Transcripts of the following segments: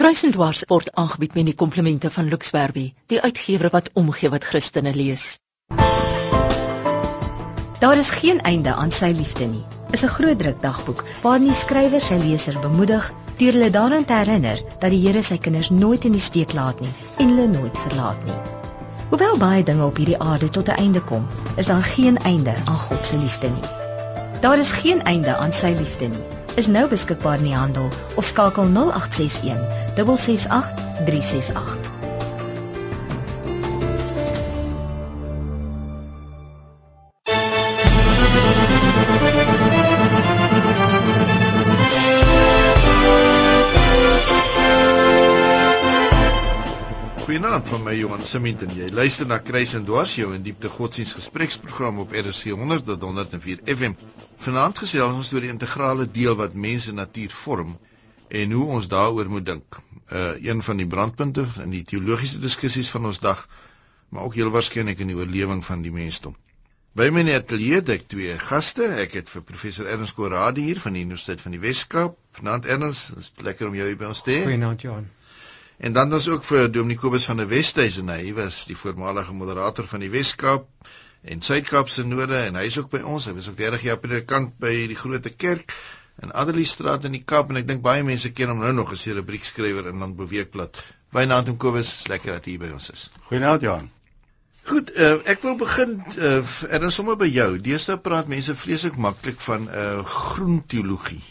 Kruisendwars word aangebied met die komplimente van Lux Werby, die uitgewer wat omgee wat Christene lees. Daar is geen einde aan sy liefde nie. Is 'n groot druk dagboek waarin die skrywer sy leser bemoedig deur hulle daaraan te herinner dat die Here sy kinders nooit in die steek laat nie en hulle nooit verlaat nie. Hoewel baie dinge op hierdie aarde tot 'n einde kom, is daar geen einde aan God se liefde nie. Daar is geen einde aan sy liefde nie is nou beskikbaar in die handel of skakel 0861 668 368. Goeienaand van my Johan Simit en jy luister na Kruis en Dwars jou in diepte godsdiens gespreksprogram op RC 100 tot 104 FM. Vanaand gesels ons oor die integrale deel wat mense natuur vorm en hoe ons daaroor moet dink. Uh een van die brandpunte in die teologiese diskussies van ons dag, maar ook heel waarskynlik in die oorlewing van die mensdom. By my atelier het ek twee gaste. Ek het vir professor Ernst Korade hier van die Universiteit van die Wes-Kaap. Vanaand Ernst, is lekker om jou hier by ons te hê. Goeienaand Johan. En dan was ook vir Dominee Kobus van der Westhuizen, hy was die voormalige moderator van die Weskaap en Suid-Kaap se node en hy's ook by ons. Hy was ook 30 jaar predikant by die Grote Kerk in Adeliestraat in die Kaap en ek dink baie mense ken hom nou nog as 'n rubriekskrywer in Landbeweekblad. Wynand en Kobus, lekker dat jy by ons is. Goeienaand Johan. Goed, uh, ek wil begin uh, en dan sommer by jou. Deesdae praat mense vreeslik maklik van 'n uh, groen teologie.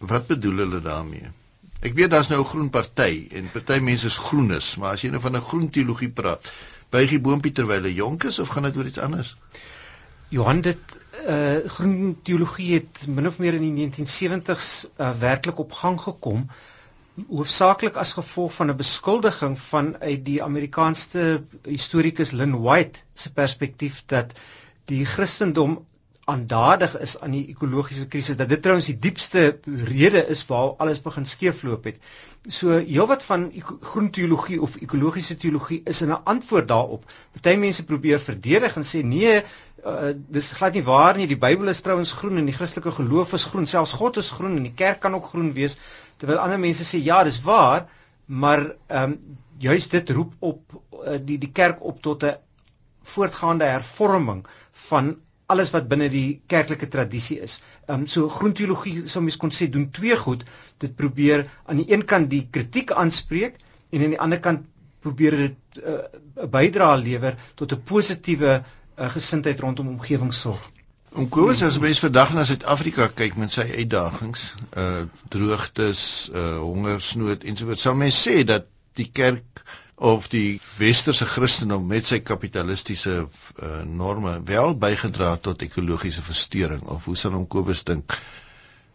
Wat bedoel hulle daarmee? Ek weet daar's nou 'n groen party en party mense is groenes, maar as jy nou van 'n groen teologie praat, buig die boontjie terwyl hy jonk is of gaan dit oor iets anders? Johan dit uh groen teologie het min of meer in die 1970s uh, werklik op gang gekom hoofsaaklik as gevolg van 'n beskuldiging van uit die Amerikaanse historikus Lynn White se perspektief dat die Christendom aandadig is aan die ekologiese krisis dat dit trouens die diepste rede is waar alles begin skeefloop het. So heelwat van groen teologie of ekologiese teologie is 'n antwoord daarop. Party mense probeer verdedig en sê nee, uh, dis glad nie waar nie. Die Bybel is trouens groen en die Christelike geloof is groen. Selfs God is groen en die kerk kan ook groen wees. Terwyl ander mense sê ja, dis waar, maar ehm um, juist dit roep op uh, die die kerk op tot 'n voortgaande hervorming van alles wat binne die kerklike tradisie is. Ehm um, so groenteologie sou mens kon sê doen twee goed. Dit probeer aan die een kant die kritiek aanspreek en aan die ander kant probeer dit eh, 'n uh, bydrae lewer tot 'n positiewe uh, gesindheid rondom omgewingsorg. Om Kobus as mens vandag na Suid-Afrika kyk met sy uitdagings, uh droogtes, uh hongersnood ensovoorts, sal mens sê dat die kerk of die westerse Christendom met sy kapitalistiese uh, norme wel bygedra tot ekologiese verstoring of hoe sal hom Kobus dink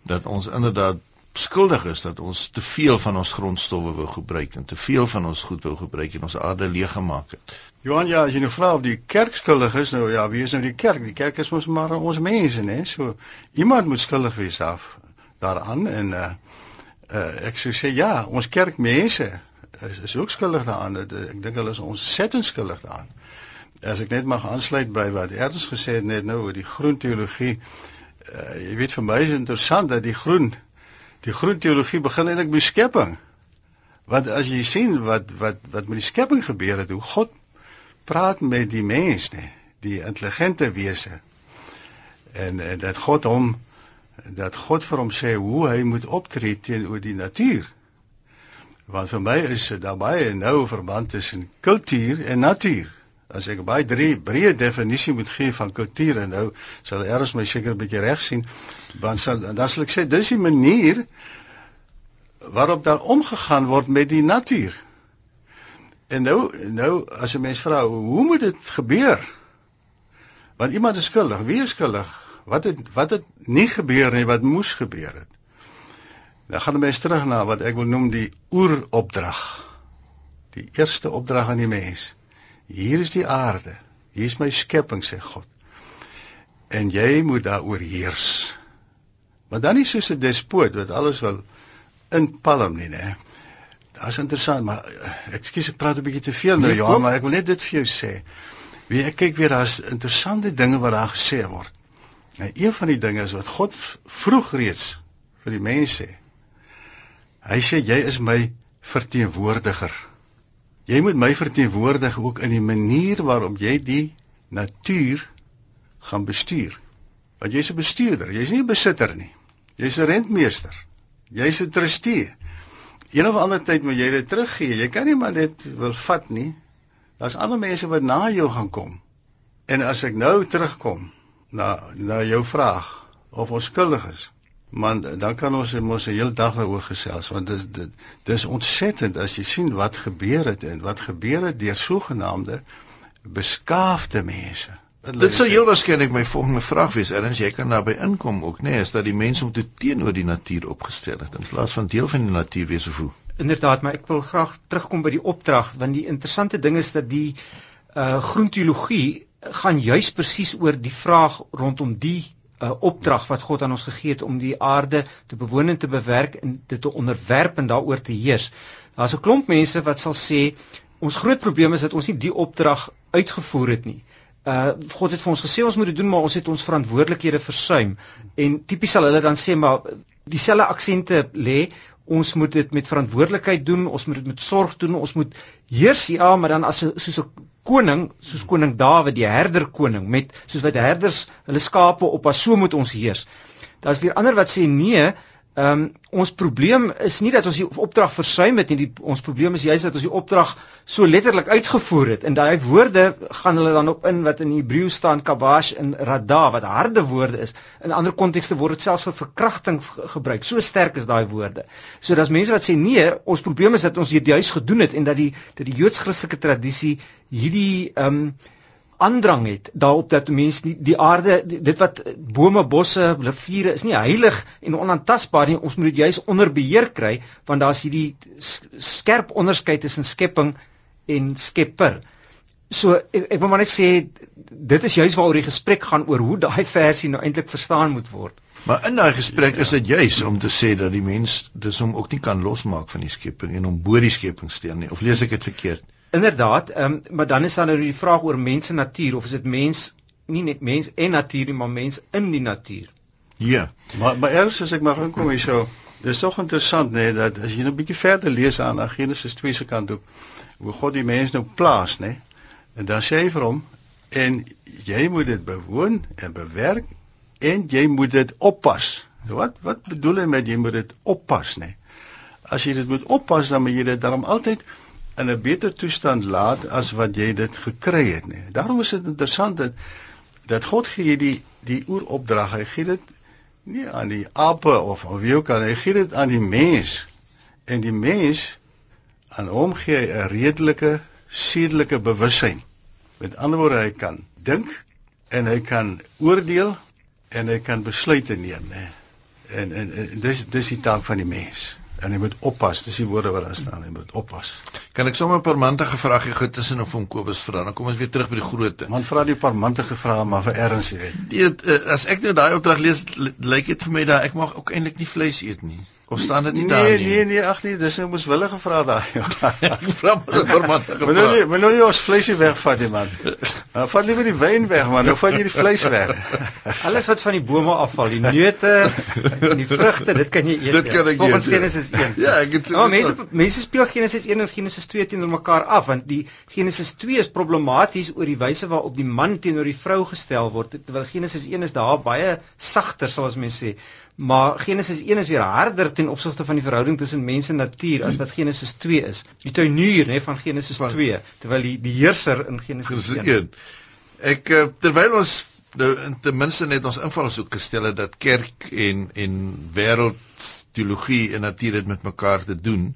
dat ons inderdaad skuldig is dat ons te veel van ons grondstowwe wou gebruik en te veel van ons goed wou gebruik en ons aarde leeg gemaak het. Johan ja, as jy nou vra of die kerk skuldig is, nou ja, wie is nou die kerk? Die kerk is mos maar ons mense, né? So iemand moet skuldig wees af daaraan en uh, uh ek sou sê ja, ons kerkmense is is ook skuldig daaraan. Ek dink hulle is ons settend skuldig daaraan. As ek net mag aansluit by wat Ernst gesê het net nou oor die groen teologie. Uh, jy weet vir my is interessant dat die groen die groen teologie begin eintlik by skepping. Want as jy sien wat wat wat met die skepping gebeur het, hoe God praat met die mens, nee, die intelligente wese. En, en dat God hom dat God vir hom sê hoe hy moet optree teenoor die natuur. Want vir my is daar baie nou verband tussen kultuur en natuur. As ek baie drie breë definisie moet gee van kultuur en nou sal eers my seker 'n bietjie reg sien, dan sal dan sal ek sê dis die manier waarop daar omgegaan word met die natuur. En nou nou as 'n mens vra hoe moet dit gebeur? Want iemand is skuldig, wie is skuldig? Wat het wat het nie gebeur nie wat moes gebeur het? Dan gaan ons terug na wat ek wil noem die oeropdrag. Die eerste opdrag aan die mens. Hier is die aarde. Hier is my skepping sê God. En jy moet daaroor heers. Maar dan nie soos 'n despoot wat alles wil inpalm nie, né? Dit is interessant, maar eh, ekskuus ek praat 'n bietjie te veel nou, nee, Johan, maar ek wil net dit vir jou sê. Wie ek kyk weer daar's interessante dinge wat daar gesê word. En een van die dinge is wat God vroeg reeds vir die mense sê. Hy sê jy is my verteenwoordiger. Jy moet my verteenwoordig ook in die manier waarop jy die natuur gaan bestuur. Want jy's 'n bestuurder, jy's nie 'n besitter nie. Jy's 'n rentmeester. Jy's 'n trustee. Een of ander tyd moet jy dit teruggee. Jy kan nie maar dit wil vat nie. Daar's ander mense wat na jou gaan kom. En as ek nou terugkom na na jou vraag of ons skuldig is, man, dan kan ons mos 'n hele dag daaroor gesels want dit dit dis ontsettend as jy sien wat gebeur het en wat gebeur het deur sogenaamde beskaafde mense. Dit sou heel waarskynlik my volgende vraag wees, Erns, jy kan daarbey inkom ook, nê, nee, is dat die mense om te teenoor die natuur opgestel het in plaas van deel van die natuur wees of hoe. Inderdaad, maar ek wil graag terugkom by die opdrag want die interessante ding is dat die uh groenteologie gaan juis presies oor die vraag rondom die uh, opdrag wat God aan ons gegee het om die aarde te bewoon en te bewerk en dit te onderwerp en daaroor te heers. Daar's 'n klomp mense wat sal sê ons groot probleem is dat ons nie die opdrag uitgevoer het nie. Uh God het vir ons gesê ons moet dit doen, maar ons het ons verantwoordelikhede versuim. En tipies sal hulle dan sê maar dieselfde aksente lê ons moet dit met verantwoordelikheid doen, ons moet dit met sorg doen, ons moet heers ja, maar dan as 'n soos 'n koning, soos koning Dawid, die herder koning met soos wat herders hulle skape op as so moet ons heers. Daar's weer ander wat sê nee, Ehm um, ons probleem is nie dat ons die opdrag versuim het nie, die, ons probleem is juist dat ons die opdrag so letterlik uitgevoer het. En daai woorde gaan hulle dan op in wat in Hebreë staan kabash en rada wat harde woorde is. In ander kontekste word dit selfs vir verkrachting gebruik. So sterk is daai woorde. So daar's mense wat sê nee, ons probleem is dat ons dit juist gedoen het en dat die dat die Joods-Christelike tradisie hierdie ehm um, aandrang het daarop dat mense nie die aarde dit wat bome, bosse, riviere is nie heilig en onaantastbaar nie. Ons moet dit juis onder beheer kry want daar's hierdie skerp onderskeid tussen skepping en skepper. So ek, ek wil maar net sê dit is juis waaroor die gesprek gaan oor hoe daai versie nou eintlik verstaan moet word. Maar in daai gesprek is dit juis om te sê dat die mens dis hom ook nie kan losmaak van die skepping en hom bo die skepping steen nie. Of lees ek dit verkeerd? Inderdaad, ehm um, maar dan is daar nou die vraag oor mens en natuur of is dit mens nie net mens en natuur nie, maar mens in die natuur. Ja, maar maar eers as ek mag inkom hier so, dis tog interessant nê nee, dat as jy nou 'n bietjie verder lees aan Genesis 2 se kant toe, hoe God die mens nou plaas nê. Nee, en dan sê hy vir hom en jy moet dit bewoon en bewerk en jy moet dit oppas. Wat wat bedoel hy met jy moet dit oppas nê? Nee? As jy dit moet oppas dan moet jy dit daarom altyd in 'n beter toestand laat as wat jy dit gekry het nie. Daarom is dit interessant dat dat God gee jy die die oeropdrag. Hy gee dit nie aan die ape of of wie ook al, hy gee dit aan die mens. En die mens aan hom gee 'n redelike sedelike bewussyn. Met ander woorde, hy kan dink en hy kan oordeel en hy kan besluite neem, nê. En en, en dis dis die taak van die mens en hy moet oppas. Dis die woorde wat daar staan, hy moet oppas. Kan ek sommer 'n paar mantige vrae gee tussen of om Kobus vra? Dan kom ons weer terug by die grootte. Man vra die paar mantige vrae maar vir erns, jy weet. Dit eh, as ek nou daai opdrag lees, lyk dit vir my dat ek mag ook eintlik nie vleis eet nie. Of staan dit nie nee, daar nie? Nee, nee, nee, ag nee, dis 'n nou moeswillige vraag daai. Vra maar 'n vermant. Maar nou nie, maar nou nie ons vleisie wegvat man. Nou vat liewer die wyn weg man, nou vat jy die vleis weg. Alles wat van die bome afval, die neute, die vrugte, dit kan jy eet. Dit kan ek eet. Volgens Genesis 1. Ja, ek het so. Oh, mense mense speel Genesis 1 en Genesis 2 teenoor mekaar af want die Genesis 2 is problematies oor die wyse waarop die man teenoor die vrou gestel word. Terwyl Genesis 1 is daar baie sagter, sal ons mens sê. Maar Genesis 1 is weer harder ten opsigte van die verhouding tussen mens en natuur as wat Genesis 2 is. Die tuinier nê van Genesis 2 terwyl die die heerser in Genesis 1. Ek eh, terwyl ons nou ten minste net ons invalshoek gestel het dat kerk en en wêreld teologie en natuur dit met mekaar te doen.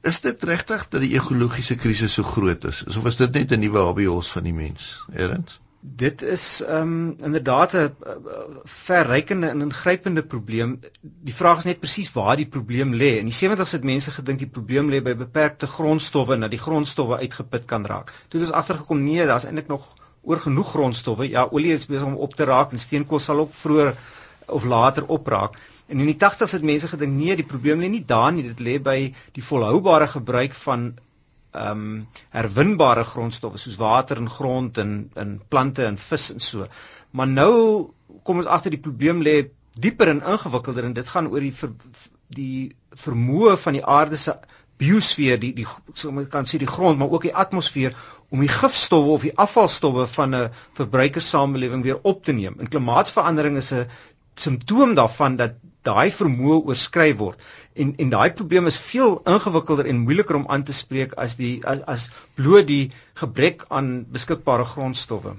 Is dit regtig dat die ekologiese krisis so groot is? Of is dit net 'n nuwe hobby hos van die mens? Erns? Dit is ehm um, inderdaad 'n verrykende en ingrypende probleem. Die vraag is net presies waar die probleem lê. In die 70's het mense gedink die probleem lê by beperkte grondstowwe en dat die grondstowwe uitgeput kan raak. Toe het ons agtergekom nee, daar's eintlik nog oor genoeg grondstowwe. Ja, olie is besig om op te raak en steenkool sal ook vroeër of later opraak. En in die 80's het mense gedink nee, die probleem lê nie daar nie, dit lê by die volhoubare gebruik van ehm um, herwinbare grondstowwe soos water en grond en in plante en vis en so. Maar nou kom ons agter die probleem lê dieper en ingewikkelder en dit gaan oor die ver, die vermoë van die aarde se biosfeer, die die so mens kan sê die grond, maar ook die atmosfeer om die gifstowwe of die afvalstowwe van 'n verbruikerssamelewing weer op te neem. En klimaatsverandering is 'n simptoom daarvan dat daai vermoë oorskry word. En en daai probleem is veel ingewikkelder en moeiliker om aan te spreek as die as, as bloot die gebrek aan beskikbare grondstowwe.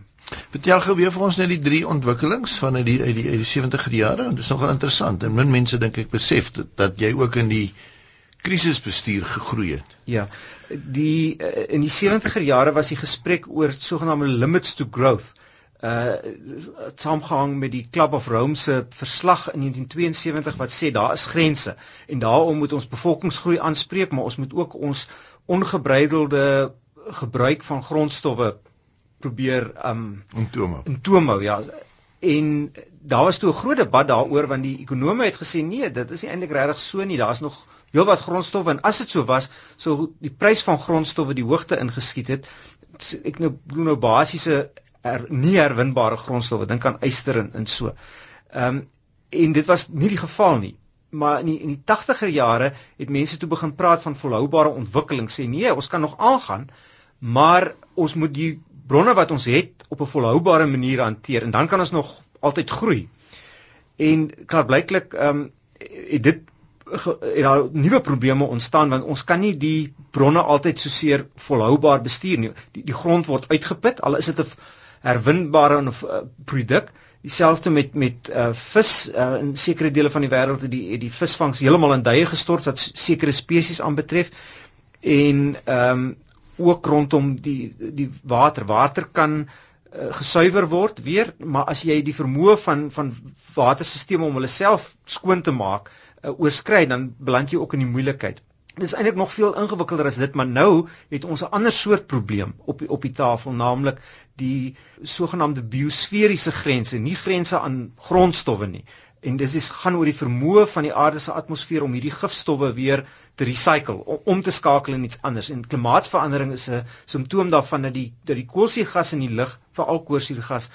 Vertel gou weer vir ons net die drie ontwikkelings van uit die uit die, die 70er jare. Dit is nogal interessant en min mense dink ek besef dat, dat jy ook in die krisisbestuur gegroei het. Ja. Die uh, in die 70er jare was die gesprek oor sogenaamde limits to growth. Uh saamgehang met die Club of Rome se verslag in 1972 wat sê daar is grense en daarom moet ons bevolkingsgroei aanspreek maar ons moet ook ons ongebreidelde gebruik van grondstowwe probeer um intomo. Intomo ja. En daar was toe 'n groot debat daaroor want die ekonome het gesê nee, dit is nie eintlik regtig so nie. Daar's nog heelwat grondstowwe en as dit so was, sou die prys van grondstowwe die hoogte ingeskiet het. Ek nou bedoel nou basiese er, nie herwinbare grondstowwe, dink aan yster en, en so. Ehm um, en dit was nie die geval nie. Maar in die, in die 80er jare het mense toe begin praat van volhoubare ontwikkeling sê nee, ons kan nog aangaan, maar ons moet die bronne wat ons het op 'n volhoubare manier hanteer en dan kan ons nog altyd groei. En klaar blyklik ehm um, het dit het daar nuwe probleme ontstaan want ons kan nie die bronne altyd so seer volhoubaar bestuur nie. Die, die grond word uitgeput al is dit 'n herwinbare uh, produk. Dieselfde met met uh, vis uh, in sekere dele van die wêreld het die die visvangs heeltemal in duie gestort wat sekere spesies aanbetref. En ehm um, ook rondom die die water. Water kan gesuiwer word weer, maar as jy die vermoë van van waterstelsels om hulle self skoon te maak uh, oorskry, dan beland jy ook in die moeilikheid. Dit is eintlik nog veel ingewikkelder as dit, maar nou het ons 'n ander soort probleem op die, op die tafel, naamlik die sogenaamde biosferiese grense, nie grense aan grondstowwe nie. En dis is gaan oor die vermoë van die aarde se atmosfeer om hierdie gifstowwe weer te recycle om, om te skakel in iets anders. En klimaatsverandering is 'n simptoom daarvan dat die dat die koolstofgas in die lug, veral koolstofgas,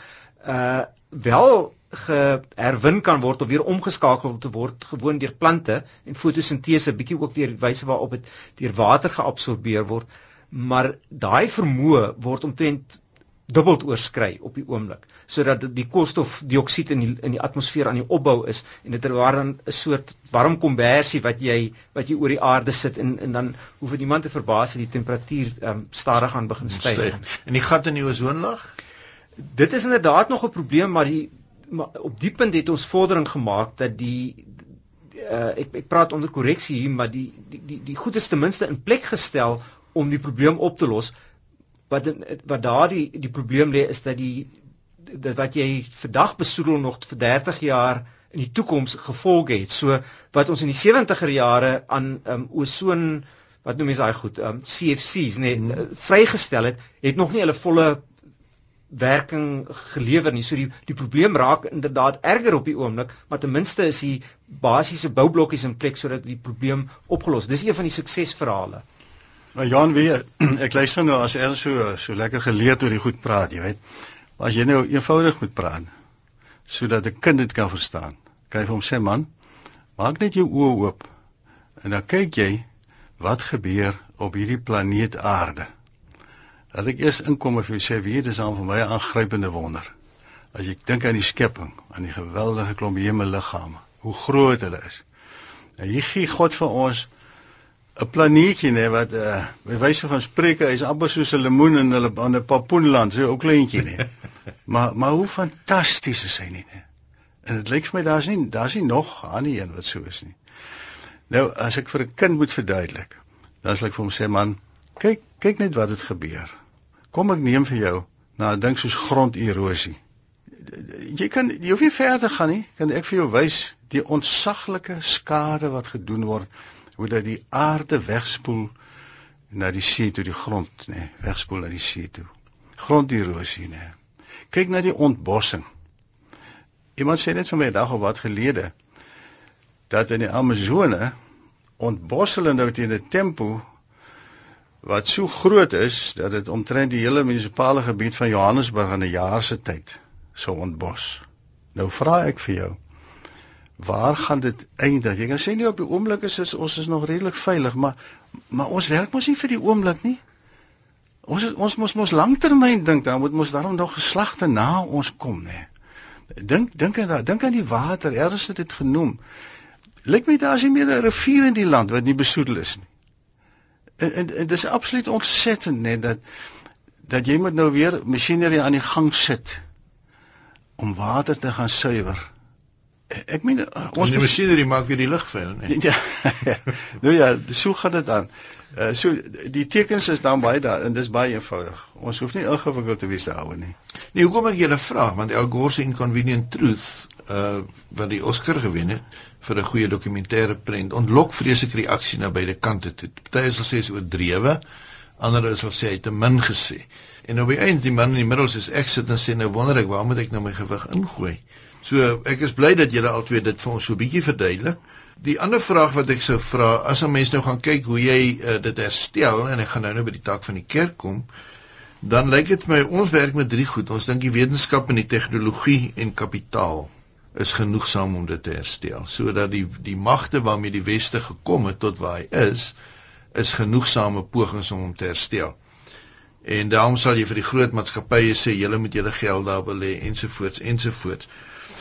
uh wel geherwin kan word of weer omgeskakel te word gewoon deur plante en fotosintese bietjie ook deur wyse waarop dit deur water geabsorbeer word maar daai vermoë word omtrent dubbel oorskry op die oomblik sodat die koolstofdioksied in die in die atmosfeer aan die opbou is en dit waar dan 'n soort warm kombersie wat jy wat jy oor die aarde sit en en dan hoef dit niemand te verbaas dat die temperatuur um, stadig aan begin styg. En die gat in die ozonlaag? Dit is inderdaad nog 'n probleem maar die maar op die punt het ons vordering gemaak dat die uh, ek ek praat onder korreksie hier maar die die die, die goed is ten minste in plek gestel om die probleem op te los wat wat daardie die probleem lê is dat die dat wat jy vandag besoedel nog vir 30 jaar in die toekoms gevolge het. So wat ons in die 70er jare aan um, ozon wat noem jy daai goed, um, CFC's nê nee, hmm. vrygestel het, het nog nie hulle volle werking gelewer nie. So die die probleem raak inderdaad erger op die oomblik, maar ten minste is die basiese boublokkies in plek sodat die probleem opgelos. Dis een van die suksesverhale. Maar Jan weer, ek luister nou as er so so lekker geleerd oor die goed praat, jy weet. Maar as jy nou eenvoudig moet praat sodat 'n kind dit kan verstaan. Jy vir hom sê man, maak net jou oë oop en dan kyk jy wat gebeur op hierdie planeet Aarde. Laat ek eers inkom vir jou sê wie dit is aan vir my 'n aangrypende wonder. As jy dink aan die skepping, aan die geweldige klomp hemelliggame, hoe groot hulle is. En hier gee God vir ons 'n planeetjie nê wat uh by wyse van spreuke is amper soos 'n lemoen in hulle aan 'n papoenland, so 'n ou kleintjie nê. maar maar hoe fantasties is hy nie nê. En dit lyk vir my daar's nie daar's nie nog ander een wat so is nie. Nou as ek vir 'n kind moet verduidelik, dan sal ek vir hom sê man, kyk kyk net wat het gebeur. Kom ek neem vir jou na 'n ding soos gronderosie. Jy kan jy hoef nie verder gaan nie, kan ek vir jou wys die ontsaglike skade wat gedoen word hoe dat die aarde wegspoel na die see toe die grond nê nee, wegspoel na die see toe gronderosie nê nee. kyk na die ontbossing iemand sê net vir my dag of wat gelede dat in die amazone ontbos hulle nou teen 'n tempo wat so groot is dat dit omtrent die hele munisipale gebied van Johannesburg in 'n jaar se tyd sou ontbos nou vra ek vir jou waar gaan dit eindig? Jy kan sê nie op die oomblik is, is ons is nog redelik veilig, maar maar ons werk mos nie vir die oomblik nie. Ons ons mos mos langtermyn dink, dan moet mos daarom nog geslagte na ons kom, nê. Dink dink aan dink aan die water, eers het dit genoem. Lyk my daar is nie meer 'n rivier in die land wat nie besoedel is nie. En en, en dis absoluut ontsettend net dat dat jy moet nou weer masjinerie aan die gang sit om water te gaan suiwer. Ek meen ons die masjinerie maak weer die lug vuil, nee. Ja. nou ja, so gaan dit aan. Uh so die tekens is dan baie daar en dis baie eenvoudig. Ons hoef nie ingewikkeld te wees daaroor nie. Nee, hoekom ek julle vra? Want Al Gore se Inconvenient Truth uh wat die Oscar gewen het vir 'n goeie dokumentêre prent ontlok vreeslike reaksie na beide kante toe. Party sal sê is oordrewe, ander sal sê hy het te min gesê. En op die einde die man in die middel sê ek sit en sê nou wonder ek waar moet ek nou my gewig ingooi? So ek is bly dat julle albei dit vir ons so bietjie verduidelik. Die ander vraag wat ek sou vra, as 'n mens nou gaan kyk hoe jy uh, dit herstel en ek gaan nou nou by die tak van die kerk kom, dan lyk dit vir my ons werk met drie goed. Ons dink die wetenskap en die tegnologie en kapitaal is genoegsaam om dit te herstel sodat die die magte waarmee die weste gekom het tot waar hy is is genoegsame pogings om hom te herstel. En daarom sal jy vir die groot maatskappye sê julle moet julle geld daar belê ensovoorts ensovoorts.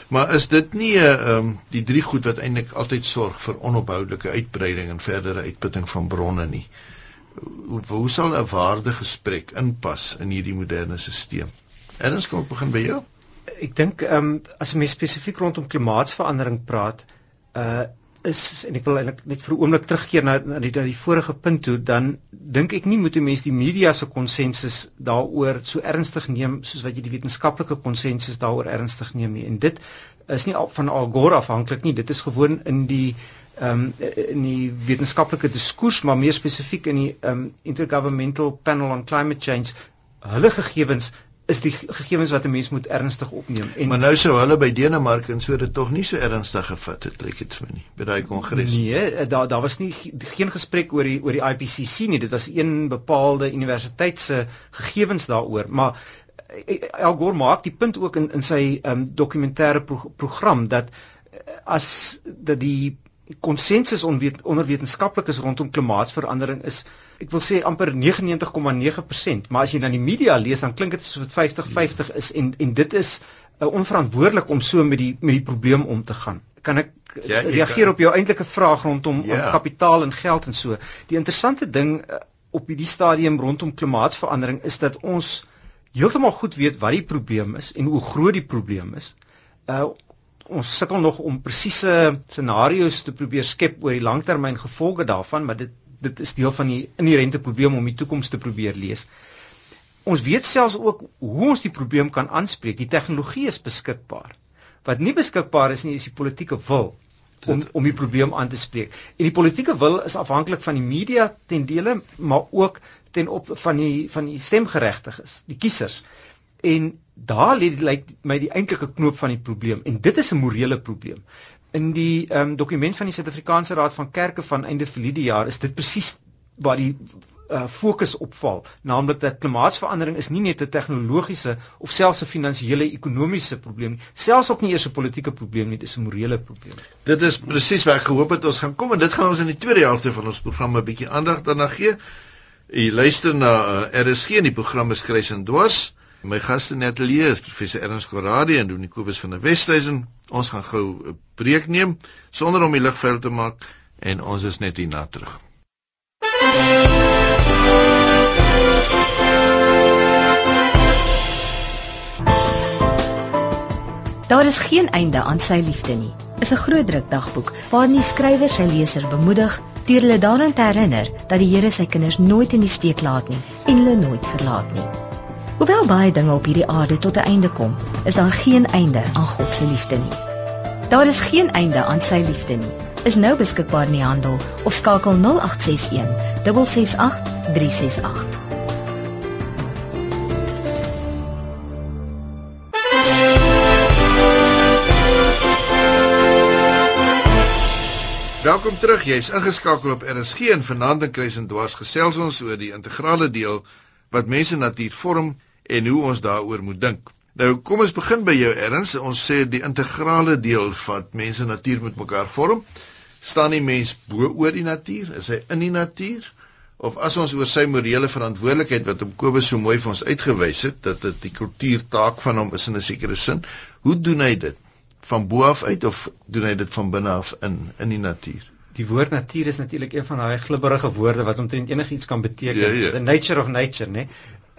Maar is dit nie uh, um, die drie goed wat eintlik altyd sorg vir onophoudelike uitbreiding en verdere uitputting van bronne nie? Hoe, hoe sal 'n waardegesprek inpas in hierdie moderne stelsel? Erns kom ek begin by jou. Ek dink ehm um, as 'n mens spesifiek rondom klimaatsverandering praat, uh is en ek wil eintlik net vir 'n oomblik terugkeer na na die, die vorige punt toe dan dink ek nie moet 'n mens die media se konsensus daaroor so ernstig neem soos wat jy die wetenskaplike konsensus daaroor ernstig neem nie. En dit is nie van Al Gore afhanklik nie. Dit is gewoon in die ehm um, in die wetenskaplike diskurs maar meer spesifiek in die ehm um, intergovernmental panel on climate change hulle gegevens is die gegevens wat 'n mens moet ernstig opneem. En Maar nou sou hulle by Denemark en so dit tog nie so ernstig gevat het, lyk dit vir my nie, by daai kongres. Nee, eh, daar daar was nie geen gesprek oor die oor die IPCC nie. Dit was een bepaalde universiteit se gegevens daaroor, maar eh, Al Gore maak die punt ook in in sy ehm um, dokumentêre pro program dat eh, as dat die konsensus onder wetenskaplikes rondom klimaatsverandering is ek wil sê amper 99,9%, maar as jy dan die media lees dan klink dit soos wat 50-50 is en en dit is uh, onverantwoordelik om so met die met die probleem om te gaan. Kan ek ja, reageer kan... op jou eintlike vraag rondom ja. kapitaal en geld en so. Die interessante ding uh, op hierdie stadium rondom klimaatsverandering is dat ons heeltemal goed weet wat die probleem is en hoe groot die probleem is. Uh ons sukkel nog om presiese scenario's te probeer skep oor die langtermyn gevolge daarvan, maar dit dit is deel van die inherente probleem om die toekoms te probeer lees. Ons weet selfs ook hoe ons die probleem kan aanspreek. Die tegnologie is beskikbaar. Wat nie beskikbaar is nie is die politieke wil om om die probleem aan te spreek. En die politieke wil is afhanklik van die media ten dele, maar ook ten op van die van die stemgeregtiges, die kiesers. En daar lê lyk my die eintlike knoop van die probleem en dit is 'n morele probleem. In die ehm um, dokument van die Suid-Afrikaanse Raad van Kerke van einde verlede jaar is dit presies waar die uh, fokus opval, naamlik dat klimaatsverandering is nie net 'n tegnologiese of selfs 'n finansiële ekonomiese probleem nie, selfs ook nie eers 'n politieke probleem nie, dit is 'n morele probleem. Dit is presies waar ek gehoop het ons gaan kom en dit gaan ons in die tweede helfte van ons program 'n bietjie aandag daarna gee. U luister na uh, RSG in die program beskryf en dwars. My gaste in ateljee is professor Ernst Corradi en Donie Kobus van der Westhuizen. Ons gaan gou 'n breek neem sonder om die lig vuil te maak en ons is net hierna terug. Daar is geen einde aan sy liefde nie. Is 'n groot druk dagboek waarin die skrywer sy leser bemoedig deur hulle daaraan te herinner dat die Here sy kinders nooit in die steek laat nie en hulle nooit verlaat nie. Hoewel baie dinge op hierdie aarde tot 'n einde kom, is daar geen einde aan God se liefde nie. Daar is geen einde aan sy liefde nie. Is nou beskikbaar in die handel of skakel 0861 668 368. Welkom terug. Jy's ingeskakel op RSG en vanaand in Kruis en Dwars gesels ons oor die integrale deel wat mense natuur vorm en hoe ons daaroor moet dink. Nou kom ons begin by jou erns. Ons sê die integrale deel wat mense natuur met mekaar vorm, staan die mens bo oor die natuur? Is hy in die natuur? Of as ons oor sy morele verantwoordelikheid wat op Kobus so mooi vir ons uitgewys het, dat dit die kultuurtaak van hom is in 'n sekere sin, hoe doen hy dit? Van bo af uit of doen hy dit van binne af in in die natuur? Die woord natuur is natuurlik een van daai glibberige woorde wat omtrent enigiets kan beteken. Ja, ja. The nature of nature, né?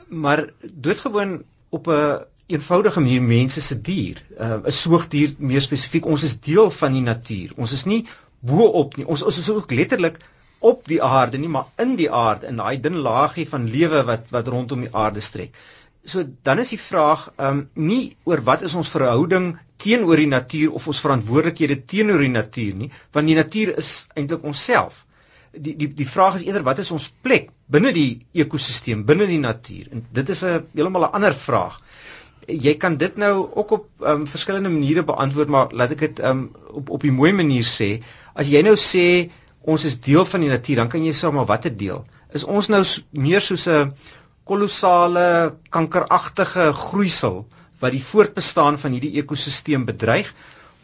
Maar doodgewoon op 'n eenvoudige manier mense se dier, uh, 'n uh, soogdier meer spesifiek, ons is deel van die natuur. Ons is nie bo-op nie. Ons ons is ook letterlik op die aarde nie, maar in die aarde in daai dun laagie van lewe wat wat rondom die aarde strek. So dan is die vraag um nie oor wat is ons verhouding teenoor die natuur of ons verantwoordelikhede teenoor die natuur nie, want die natuur is eintlik onsself. Die die die vraag is eerder wat is ons plek binne die ekosisteem, binne die natuur? En dit is 'n heeltemal 'n ander vraag. Jy kan dit nou ook op um, verskillende maniere beantwoord maar laat ek dit um, op op 'n mooi manier sê. As jy nou sê ons is deel van die natuur dan kan jy sê maar watter deel. Is ons nou meer soos 'n kolossale kankeragtige groeisel wat die voortbestaan van hierdie ekosisteem bedreig?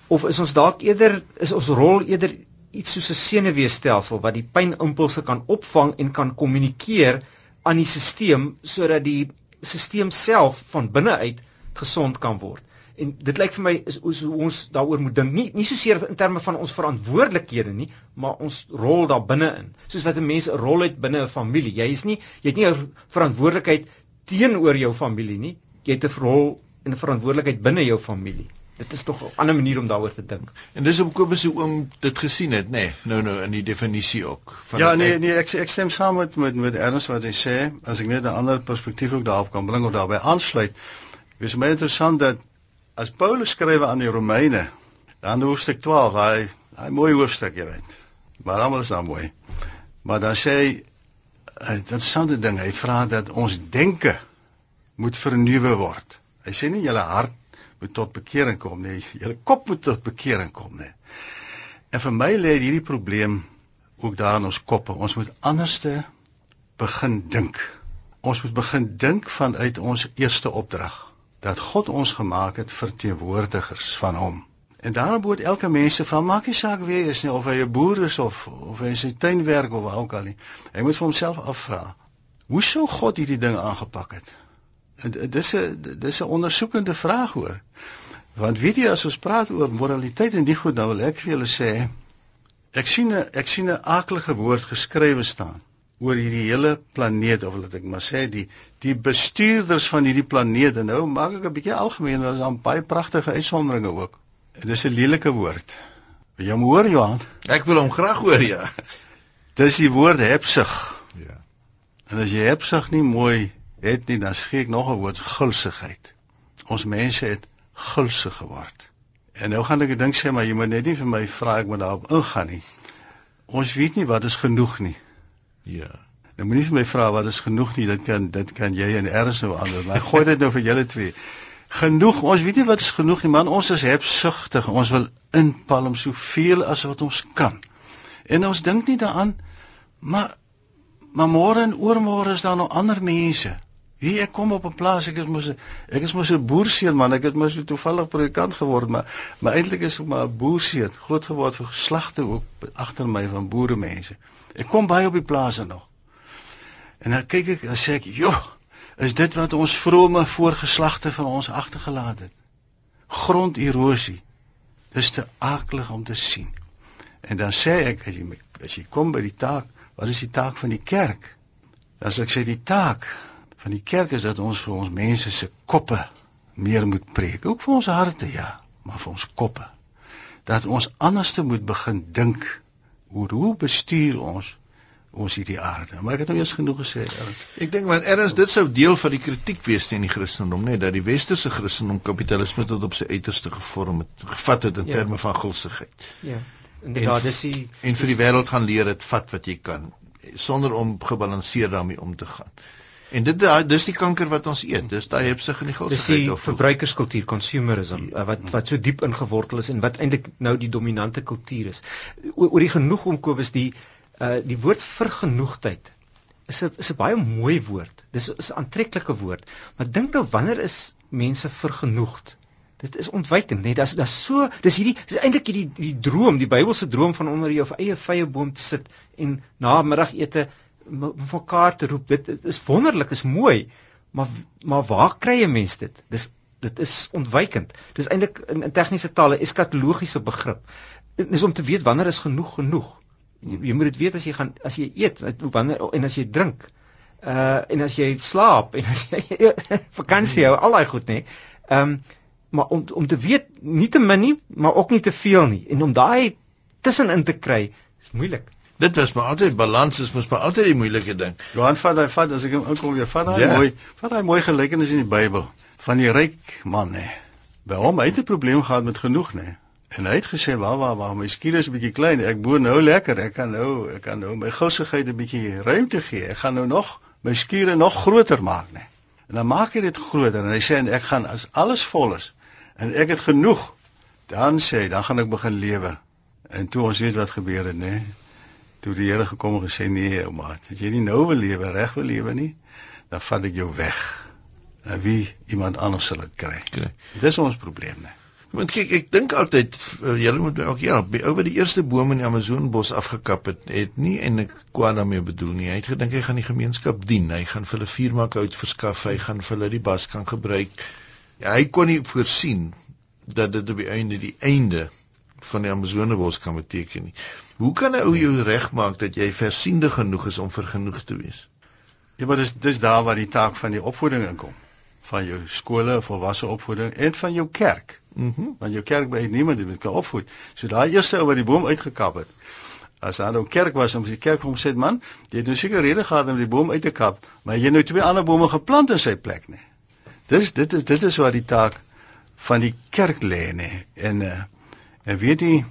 Of is ons dalk eerder is ons rol eerder iets soos 'n senuweestelsel wat die pynimpulse kan opvang en kan kommunikeer aan die stelsel sodat die stelsel self van binne uit gesond kan word. En dit lyk vir my is, hoe ons daaroor moet dink. Nie nie soseer in terme van ons verantwoordelikhede nie, maar ons rol daar binne-in. Soos wat 'n mens 'n rol het binne 'n familie. Jy is nie jy het nie 'n verantwoordelikheid teenoor jou familie nie. Jy het 'n rol en 'n verantwoordelikheid binne jou familie. Dit is tog 'n ander manier om daaroor te dink. En dis op Kobus se oom dit gesien het, nê? Nee, nou nou in die definisie ook. Van ja, nee, nee, ek ek stem saam met met met Ernst wat hy sê, as ek net 'n ander perspektief ook daarop kan bring of daarbey aansluit. Dis my interessant dat as Paulus skryf aan die Romeine, dan hoofstuk 12, hy hy mooi hoofstuk jy weet. Maar almal is dan mooi. Maar dan sê hy dit interessante ding, hy vra dat ons denke moet vernuwe word. Hy sê nie julle hart moet tot bekering kom nie, julle kop moet tot bekering kom nie. En vir my lê hierdie probleem ook daar in ons koppe. Ons moet anderste begin dink. Ons moet begin dink vanuit ons eerste opdrag dat God ons gemaak het verteenwoordigers van hom. En daarom moet elke mens se van maak nie saak wie hy is nie of hy 'n boer is of of hy in sy tuin werk of waar ook al nie. Hy moet vir homself afvra: Hoe sou God hierdie ding aangepak het? En dis 'n dis 'n ondersoekende vraag hoor. Want weet jy as ons praat oor moraliteit en die goed nou wil ek vir julle sê ek sien 'n ek sien 'n aaklige woord geskrywe staan oor hierdie hele planeet of laat ek maar sê die die bestuurders van hierdie planeet en nou maak ek 'n bietjie algemeen want daar's baie pragtige uitsonderinge ook. Dit is 'n lelike woord. Wil jy hom hoor Johan? Ek wil hom graag hoor ja. Dis die woord hebsug. Ja. En as jy hebsug nie mooi het nie dan skielik nog 'n woord gulsigheid. Ons mense het gulsig geword. En nou gaan ek 'n ding sê maar jy moet net nie vir my vra ek moet daarop ingaan nie. Ons weet nie wat is genoeg nie. Ja. Nou moenie vir my vra wat is genoeg nie, dit kan dit kan jy en erns nou anders, maar gooi dit nou vir julle twee. Genoeg, ons weet nie wat is genoeg nie, man, ons is hebsugtig. Ons wil inpalm soveel as wat ons kan. En ons dink nie daaraan maar maar môre en oormôre is daar nog ander mense. Wie ek kom op 'n plaas, ek is mos ek is mos 'n boerseun man, ek het mos toevallig predikant geword, maar maar eintlik is ek maar 'n boerseun, groot geword vir geslagte ook agter my van boere mense. Ek kom baie op die plase nog. En dan kyk ek en sê ek, "Jo, is dit wat ons vrome voorgeslagte van ons agtergelaat het? Gronderosie. Dis te aklig om te sien." En dan sê ek, as jy as jy kom by die taak, wat is die taak van die kerk? Dan sê ek sê die taak van die kerk is dat ons vir ons mense se koppe meer moet preek, ook vir ons harte ja, maar vir ons koppe. Dat ons anderste moet begin dink oor hoe bestuur ons ons hierdie aarde. Maar ek het nou eers genoeg gesê. Ernst. Ek dink want erns dit sou deel van die kritiek wees teen die Christendom, net dat die westerse Christendom kapitalisme tot op sy uiterste gevorm het, gevat het in ja. terme van gulsigheid. Ja. Inderdaad, dis die en vir die wêreld gaan leer dit vat wat jy kan sonder om gebalanseerd daarmee om te gaan. En dit dis die kanker wat ons eet. Dis daai hebsig in die gulsigheid of verbruikerskultuur, consumerism ja. wat wat so diep ingewortel is en wat eintlik nou die dominante kultuur is. O, oor die genoeg om Kobus die uh die woord vergenoegdheid is 'n is 'n baie mooi woord. Dis is 'n aantreklike woord. Maar dink nou wanneer is mense vergenoegd. Dit is ontwykend, nee, dis dis so, dis hierdie dis eintlik hierdie die droom, die Bybelse droom van onder jou eie vye boom te sit en na middagete mekaar te roep. Dit, dit is wonderlik, is mooi. Maar maar waar kry 'n mens dit? Dis dit is ontwykend. Dis eintlik in, in tegniese taal 'n eskatologiese begrip. Dit is om te weet wanneer is genoeg genoeg. Jy, jy moet dit weet as jy gaan as jy eet, wanneer en as jy drink. Uh en as jy slaap en as jy vakansie hou, al daai goed nê. Ehm um, maar om om te weet nie te min nie, maar ook nie te veel nie en om daai tussenin te kry is moeilik. Dit was maar altyd balans is mos maar altyd die moeilike ding. Johan vat hy vat as ek hom inkom weer vat daai ja. mooi vat daai mooi gelykenis in die Bybel van die ryk man nê. By hom het hy 'n probleem gehad met genoeg nê. En hy het gesê, "Waar waar waar, my skuur is 'n bietjie klein. Ek boer nou lekker. Ek kan nou ek kan nou my gousigheid 'n bietjie ruimte gee. Ek gaan nou nog my skure nog groter maak nê." En dan maak hy dit groter en hy sê en ek gaan as alles vol is en ek het genoeg, dan sê hy, dan gaan ek begin lewe. En toe ons weet wat gebeur het nê toe die Here gekom en gesê nee, ou maat, as jy nie nou wil lewe, reg wil lewe nie, dan vat ek jou weg. En wie iemand anders sal dit kry. kry. Dis ons probleem, nee. Want kyk, ek dink altyd uh, julle moet my ook ja, ou wat die eerste boom in die Amazonbos afgekap het, het nie en ek kwaad daarmee bedoel nie. Hy het gedink hy gaan die gemeenskap dien. Hy gaan vir hulle vuur maak uit verskaf. Hy gaan vir hulle die bas kan gebruik. Hy kon nie voorsien dat dit op die einde die einde van die Amazonebos kan beteken nie. Hoe kan 'n ou jou regmaak dat jy versiende genoeg is om vir genoeg te wees? Ja, maar dis dis daar waar die taak van die opvoeding inkom. Van jou skole, volwasse opvoeding en van jou kerk. Mhm. Mm Want jou kerk by niemand dit kan opvoed. So daai eerste ou wat die boom uitgekap het. As daar nou kerk was, dan was die kerk hom sê, "Man, jy het nou seker rede gehad om die boom uit te kap, maar jy het nou twee ander bome geplant in sy plek, nee." Dis dit is dit is waar die taak van die kerk lê, nee. En uh, en weet jy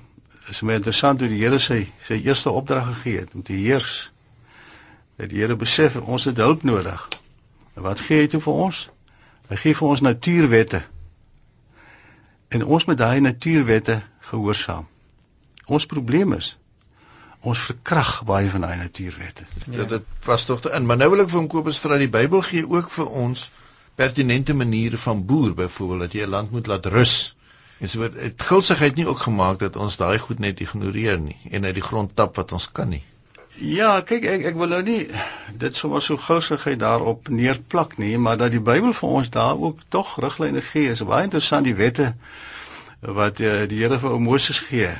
is my interessant hoe die Here sy sy eerste opdrag gegee het om te heers. Dat die Here besef ons het hulp nodig. En wat gee hy toe vir ons? Hy gee vir ons natuurwette. En ons moet daai natuurwette gehoorsaam. Ons probleem is ons verkrag baie van daai natuurwette. Ja. Dit was tog in, maar nou wil ek vir hom Kobus vra die Bybel gee ook vir ons pertinente maniere van boer byvoorbeeld dat jy 'n land moet laat rus En so word dit gulsigheid nie ook gemaak dat ons daai goed net ignoreer nie en uit die grond tap wat ons kan nie. Ja, kyk ek ek wil nou nie dit sommer so gulsigheid daarop neerplak nie, maar dat die Bybel vir ons daar ook tog riglyne gee. Is baie interessant die wette wat uh, die Here vir Moses gee.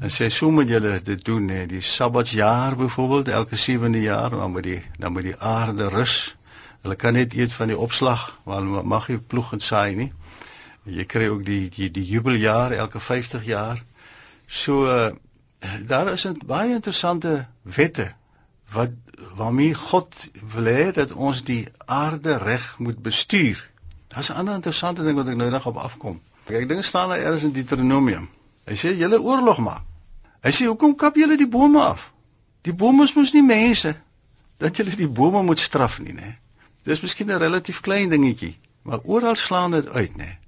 En sê so moet julle dit doen hè, die Sabbatsjaar byvoorbeeld elke 7de jaar, dan moet die dan moet die aarde rus. Hulle kan net eet van die opslag, want mag jy ploeg en saai nie. Jy kry ook die die die jubeljaar elke 50 jaar. So uh, daar is 'n baie interessante wette wat waarmee God wil hê dat ons die aarde reg moet bestuur. Daar's 'n ander interessante ding wat ek nou nog op afkom. Ek dink staan daar eers in Deuteronomium. Hy sê julle oorlog maak. Hy sê hoekom kap julle die bome af? Die bome is mos nie mense dat julle die bome moet straf nie, né? Dis miskien 'n relatief klein dingetjie, maar oral slaan dit uit, né?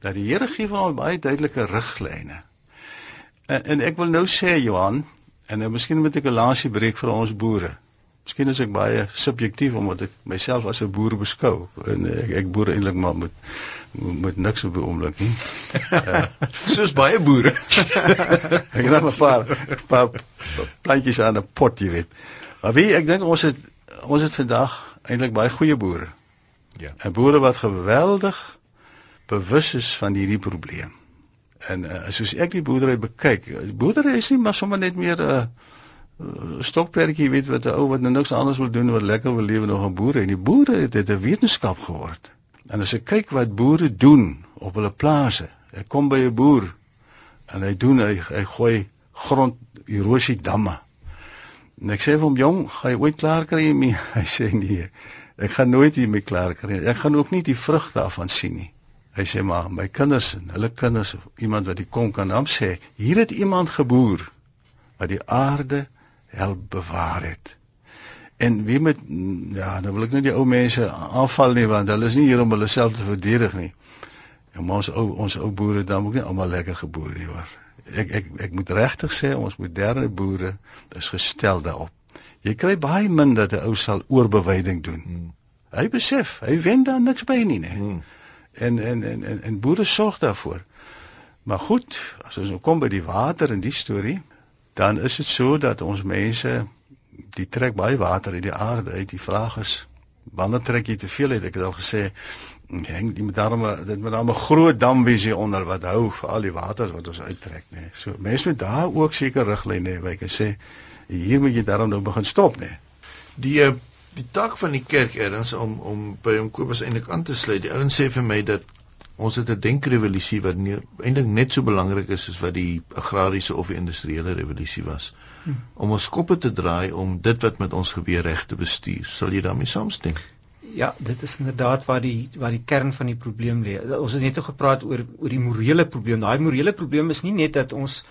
Dat die Here gee vir ons baie duidelike riglyne. En, en ek wil nou sê Johan, en nou miskien moet ek 'n lansie breek vir ons boere. Miskien is ek baie subjektief omdat ek myself as 'n boer beskou en ek ek boer eintlik maar met met niks op die oomblik nie. Uh, Soos baie boere. ek het net 'n paar paar plantjies aan 'n pot, jy weet. Maar wie ek dink ons het ons het vandag eintlik baie goeie boere. Ja. En boere wat geweldig bewus is van hierdie probleem. En uh, soos ek die boerdery bekyk, boerdery is nie maar sommer net meer 'n uh, uh, stokperdjie, weet wat 'n ou wat nou niks anders wil doen wat lekker wil lewe nog 'n boer en die boere het dit 'n wetenskap geword. En as ek kyk wat boere doen op hulle plase, ek kom by 'n boer en hy doen hy, hy gooi grond erosie damme. En ek sê vir hom jong, gaan jy ooit klaar kry hiermee? Hy sê nee. Ek gaan nooit hiermee klaar kry. Ek gaan ook nie die vrugte daarvan sien nie. Hy sê maar my kinders en hulle kinders of iemand wat die kom kan hom sê, hier het iemand geboer wat die aarde help bewaar het. En wie met ja, nou wil ek net die ou mense aanval nie want hulle is nie hier om hulle self te verdedig nie. En ons ou ons ou boere dan ook nie almal lekker geboer nie hoor. Ek ek ek moet regtig sê ons moderne boere is gestel daarop. Jy kry baie min dat 'n ou sal oorbewyding doen. Hmm. Hy besef, hy wen daar niks by nie, nee. Hmm. En en en en, en boere sorg daarvoor. Maar goed, as ons nou kom by die water in die storie, dan is dit so dat ons mense die trek baie water uit die aarde uit. Die vraag is wanneer trek jy te veel uit? Ek het al gesê hang die met daarom dit met daarom 'n groot dam wees hier onder wat hou vir al die waters wat ons uittrek nê. Nee. So mense moet daar ook seker riglyne hê, ek sê hier moet jy daarom nou begin stop nê. Nee. Die eh, die tak van die kerk erns om om by hom Kobus eintlik aan te sluit. Die ouens sê vir my dat ons het 'n denkrevolusie wat eintlik net so belangrik is soos wat die agrariese of die industriële revolusie was. Hmm. Om ons koppe te draai om dit wat met ons gebeur reg te bestuur. Sal jy daarmee saamstem? Ja, dit is inderdaad waar die waar die kern van die probleem lê. Ons het net gepraat oor oor die morele probleem. Daai morele probleem is nie net dat ons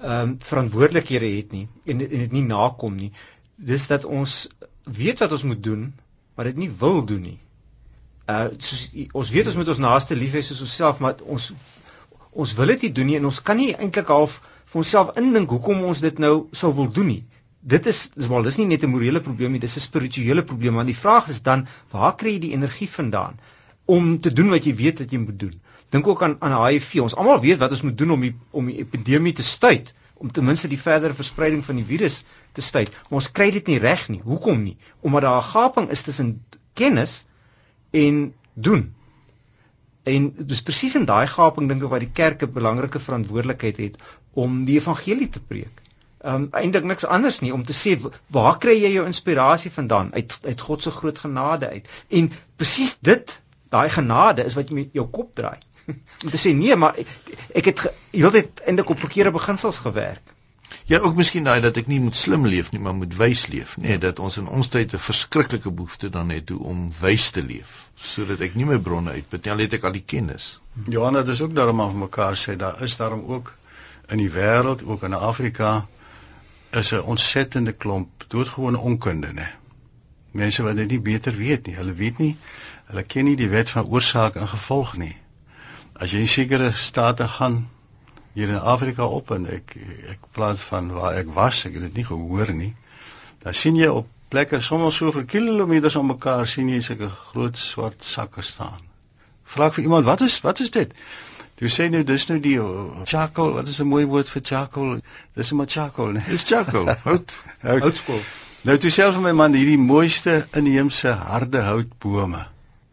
ehm um, verantwoordelikhede het nie en en dit nie nakom nie. Dis dat ons weet wat ons moet doen, maar dit nie wil doen nie. Uh soos ons weet ons moet ons naaste lief hê soos onsself, maar ons ons wil dit nie doen nie en ons kan nie eintlik half vir onsself indink hoekom ons dit nou sou wil doen nie dit is dis wel dis nie net 'n morele probleem nie, dis 'n spirituele probleem. Want die vraag is dan, waar kry jy die energie vandaan om te doen wat jy weet wat jy moet doen? Dink ook aan aan HIV. Ons almal weet wat ons moet doen om die om die epidemie te stuit, om ten minste die verdere verspreiding van die virus te stuit. Maar ons kry dit nie reg nie. Hoekom nie? Omdat daar 'n gaping is tussen kennis en doen. En dis presies in daai gaping dink ek wat die kerk 'n belangrike verantwoordelikheid het om die evangelie te preek um, eintlik niks anders nie om te sê waar kry jy jou inspirasie vandaan uit uit God se groot genade uit en presies dit daai genade is wat jou kop draai om te sê nee maar ek, ek het heeltyd eintlik op verkeerde beginsels gewerk Ja ook miskien daai dat ek nie moet slim leef nie maar moet wys leef nê nee, dat ons in ons tyd 'n verskriklike behoefte dan het om wys te leef sodat ek nie my bronne al het ek al die kennis Johanna dis ook daarom aan mekaar sê daar is daarom ook in die wêreld ook in Afrika is 'n ontsettende klomp doodgewone onkunde, né? Mense wat dit nie beter weet nie. Hulle weet nie, hulle ken nie die wet van oorsaak en gevolg nie. As jy in sekere state gaan hier in Afrika op en ek ek praat van waar ek was, ek het dit nie gehoor nie. Dan sien jy op plekke sommer so vir kilometers om mekaar sien jy sulke groot swart sakke staan. Vra ek vir iemand, wat is wat is dit? Jy sê nou dis nou die uh, charcoal, wat is 'n mooi woord vir charcoal? Dis maar charcoal, nee. Dis charcoal. Hout. Houtskool. Nou toe self vir my man hierdie mooiste inheemse harde houtbome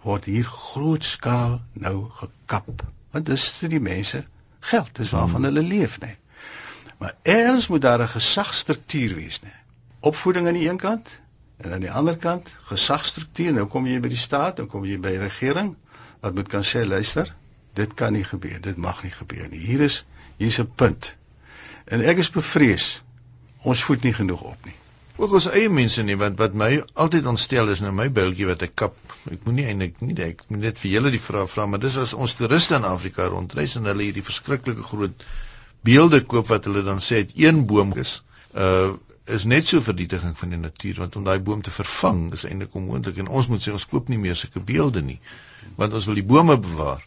word hier grootskaal nou gekap. Want dis vir die mense geld, dis waarvan hmm. hulle leef, nee. Maar eers moet daar 'n gesagsstruktuur wees, nee. Opvoeding aan die een kant en aan die ander kant gesagsstruktuur. Nou kom jy by die staat, dan kom jy by die regering wat moet kan sê, luister, dit kan nie gebeur, dit mag nie gebeur nie. Hier is hier's 'n punt. En ek is bevrees ons voet nie genoeg op nie. Ook ons eie mense nie, want wat my altyd ontstel is nou my biltjie wat ek kap. Ek moenie eintlik nie ek moet net vir julle die vraag vra, maar dis as ons toeriste in Afrika rondreis en hulle hierdie verskriklike groot beelde koop wat hulle dan sê het een boom is uh is net so vernietiging van die natuur want om daai boom te vervang is eintlik onmoontlik en ons moet sê ons koop nie meer sulke beelde nie want ons wil die bome bewaar.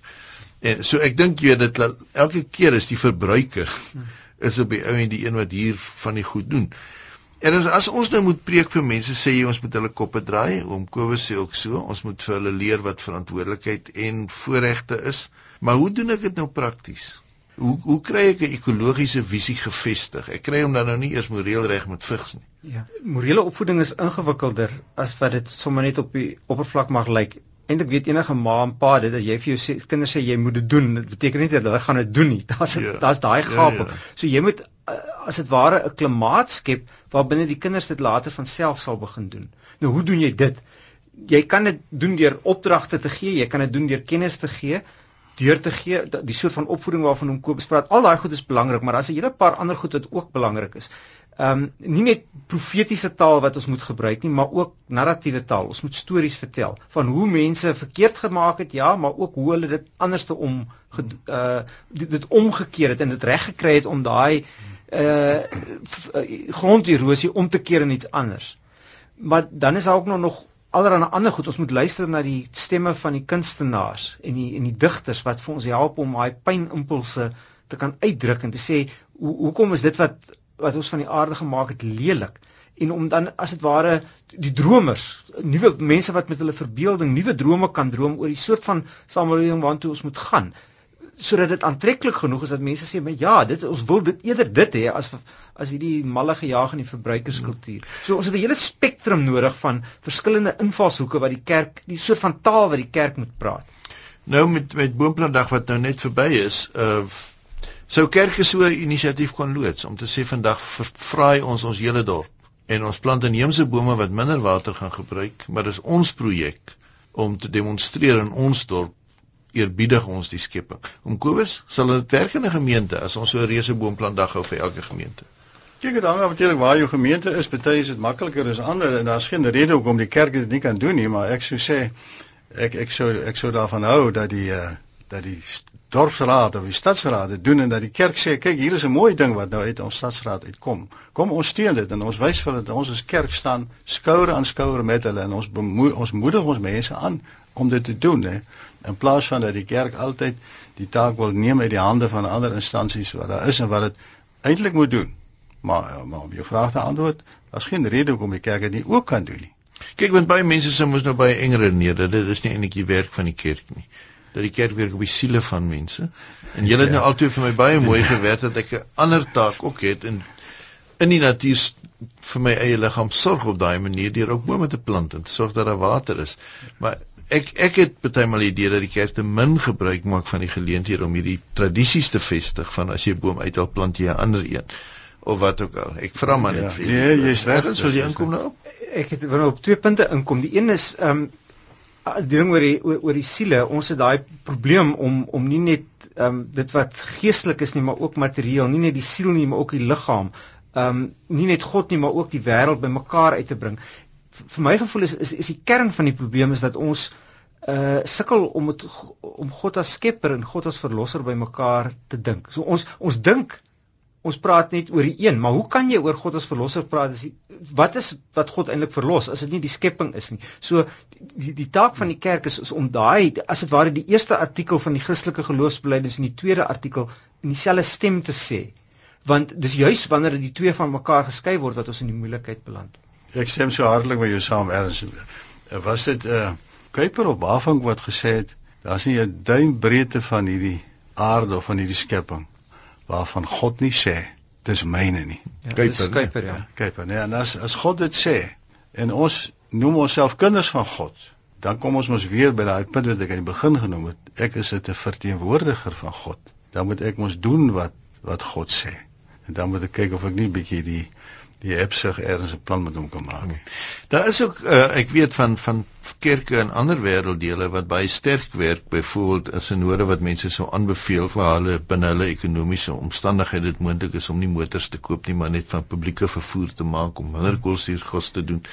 En so ek dink jy dit elke keer is die verbruiker is op die ou en die een wat hier van die goed doen. En as as ons nou moet preek vir mense sê jy ons moet hulle koppe draai, oom Kobus sê ook so, ons moet vir hulle leer wat verantwoordelikheid en voorregte is. Maar hoe doen ek dit nou prakties? Hoe hoe kry ek 'n ekologiese visie gevestig? Ek kry hom dan nou nie eers moreel reg met vigs nie. Ja, morele opvoeding is ingewikkelder as wat dit sommer net op die oppervlak mag lyk eintlik weet enige ma en pa dit as jy vir jou sê, kinders sê jy moet dit doen, dit beteken nie dat hulle gaan dit doen nie. Daar's ja. daar's daai gap. Ja, ja. So jy moet uh, as dit ware 'n klimaat skep waar binne die kinders dit later van self sal begin doen. Nou hoe doen jy dit? Jy kan dit doen deur opdragte te gee, jy kan dit doen deur kennis te gee, deur te gee die soort van opvoeding waarvan hom Kobus praat. Al daai goed is belangrik, maar daar's 'n hele paar ander goed wat ook belangrik is ehm um, nie net profetiese taal wat ons moet gebruik nie, maar ook narratiewe taal. Ons moet stories vertel van hoe mense verkeerd gemaak het, ja, maar ook hoe hulle dit anders te om uh dit, dit omgekeer het en dit reg gekry het om daai uh gronderosie om te keer in iets anders. Maar dan is daar ook nog allerlei ander goed. Ons moet luister na die stemme van die kunstenaars en die en die digters wat vir ons help om daai pynimpulse te kan uitdruk en te sê hoe hoekom is dit wat wat ons van die aarde gemaak het lelik en om dan as dit ware die dromers, nuwe mense wat met hulle verbeelding nuwe drome kan droom oor die soort van samelewing waartoe ons moet gaan sodat dit aantreklik genoeg is dat mense sê maar ja, dit ons wil dit eerder dit hê as as hierdie malle gejaag in die verbruikerskultuur. So ons het 'n hele spektrum nodig van verskillende invalshoeke wat die kerk, die soort van taal wat die kerk moet praat. Nou met met Boomplandag wat nou net verby is, uh sou kerke so 'n inisiatief kon loods om te sê vandag vervraai ons ons hele dorp en ons plant inheemse bome wat minder water gaan gebruik, maar dis ons projek om te demonstreer in ons dorp eerbiedig ons die skepping. Om Kobus, sal dit werk in 'n gemeente as ons so 'n reuse boomplandag hou vir elke gemeente? Kyk, dit hang af natuurlik waar jou gemeente is. Party is dit makliker as ander en daar's geen rede hoekom die kerk dit nie kan doen nie, maar ek sou sê ek ek sou ek sou daarvan hou dat die uh, dat die dorpsraad of die stadsraad doen en dat die kerk sê kyk hier is 'n mooi ding wat nou uit ons stadsraad uitkom. Kom ons steun dit en ons wys vir dit ons as kerk staan skouer aan skouer met hulle en ons bemoe, ons moedig ons mense aan om dit te doen hè in plaas van dat die kerk altyd die taak wil neem uit die hande van ander instansies wat daar is en wat dit eintlik moet doen. Maar maar om jou vraag te antwoord, daar's geen rede hoekom die kerk dit nie ook kan doen nie. Kyk, want baie mense sê mos nou baie engere neder, dit is nie eintlik die werk van die kerk nie. Dat die kerk werk op die siele van mense. En julle het ja. nou altyd vir my baie mooi gewerk dat ek 'n ander taak ook het in in die natuur vir my eie liggaam sorg op daai manier deur ook bome te plant en te sorg dat daar water is. Maar ek ek het bytelmal die idee dat die kerk te min gebruik maak van die geleenthede om hierdie tradisies te vestig van as jy 'n boom uithaal plant jy 'n ander een of wat ook al. Ek vra maar net ja, vir Nee, jy's reg, as jy inkom nou. Ek het wil op twee punte inkom. Die een is ehm um, ding oor die oor, oor die siele. Ons het daai probleem om om nie net ehm um, dit wat geestelik is nie, maar ook materieel, nie net die siel nie, maar ook die liggaam. Ehm um, nie net God nie, maar ook die wêreld bymekaar uit te bring vir my gevoel is is is die kern van die probleem is dat ons uh sukkel om het, om God as skepper en God as verlosser bymekaar te dink. So ons ons dink ons praat net oor die een, maar hoe kan jy oor God as verlosser praat as die, wat is wat God eintlik verlos as dit nie die skepping is nie. So die die taak van die kerk is, is om daai as dit ware die eerste artikel van die Christelike geloofsbelijdenis en die tweede artikel in dieselfde stem te sê. Want dis juis wanneer die twee van mekaar geskei word wat ons in die moeilikheid beland. Ek stem so hartlik met jou saam Ernst. Was dit 'n uh, Kuiper of Bafink wat gesê het daar's nie 'n duim breedte van hierdie aarde of van hierdie skepping waarvan God nie sê dis myne nie. Ja, Kuiper, Kuiper ja. Kuiper, nee, en as as God dit sê en ons noem onsself kinders van God, dan kom ons mos weer by daai punt wat ek aan die begin genoem het. Ek is 'n verteenwoordiger van God. Dan moet ek mos doen wat wat God sê. En dan moet ek kyk of ek nie bietjie die die hebsig ergens 'n plan met hom kan maak. Daar is ook uh, ek weet van van kerke in ander wêrelddele wat baie sterk werk, byvoorbeeld in sinode wat mense sou aanbeveel vir hulle binne hulle ekonomiese omstandighede dit moontlik is om nie motors te koop nie, maar net van publieke vervoer te maak om minder koste te doen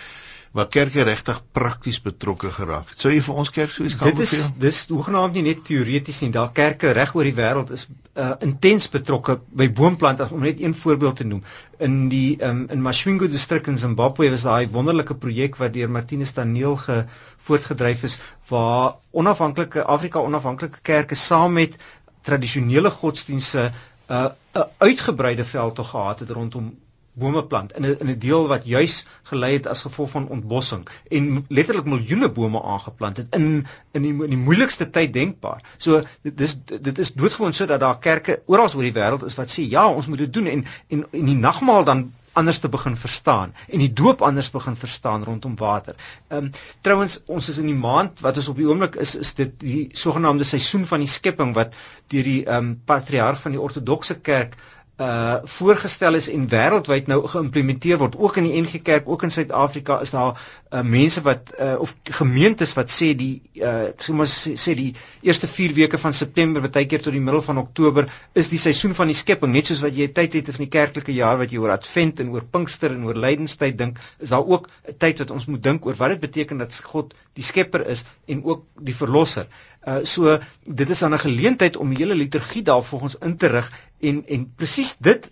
waar kerke regtig prakties betrokke geraak het. Sou jy vir ons kerk so iets kan beveel? Dit is hoegenaamd nie net teoreties nie. Daar kerke reg oor die wêreld is uh, intens betrokke by boomplant om net een voorbeeld te noem. In die um, in Mashwingo distrik in Zimbabwe was daai wonderlike projek wat deur Martinus Daniel ge voortgedryf is waar onafhanklike Afrika onafhanklike kerke saam met tradisionele godsdienste 'n uh, 'n uitgebreide veldtog gehad het rondom bome plant in 'n in 'n deel wat juis gelei het as gevolg van ontbossing en letterlik miljoene bome aangeplant het in in die in die moeilikste tyd denkbaar. So dit is dit is doodgewoon sodat daar kerke oral oor die wêreld is wat sê ja, ons moet dit doen en en en die nagmaal dan anders te begin verstaan en die doop anders begin verstaan rondom water. Ehm um, trouwens ons is in die maand wat ons op die oomblik is is dit die sogenaamde seisoen van die skepping wat deur die ehm um, patriarg van die ortodokse kerk uh voorgestel is en wêreldwyd nou geïmplementeer word ook in die NG Kerk ook in Suid-Afrika is daar uh mense wat uh of gemeentes wat sê die uh sê, sê die eerste 4 weke van September baie keer tot die middel van Oktober is die seisoen van die skepping. Net soos wat jy tyd het in die kerklike jaar wat jy oor Advent en oor Pinkster en oor Lydenstyd dink is daar ook 'n tyd wat ons moet dink oor wat dit beteken dat God die skepper is en ook die verlosser Uh so dit is dan 'n geleentheid om die hele liturgie daar volgens in te rig en en presies dit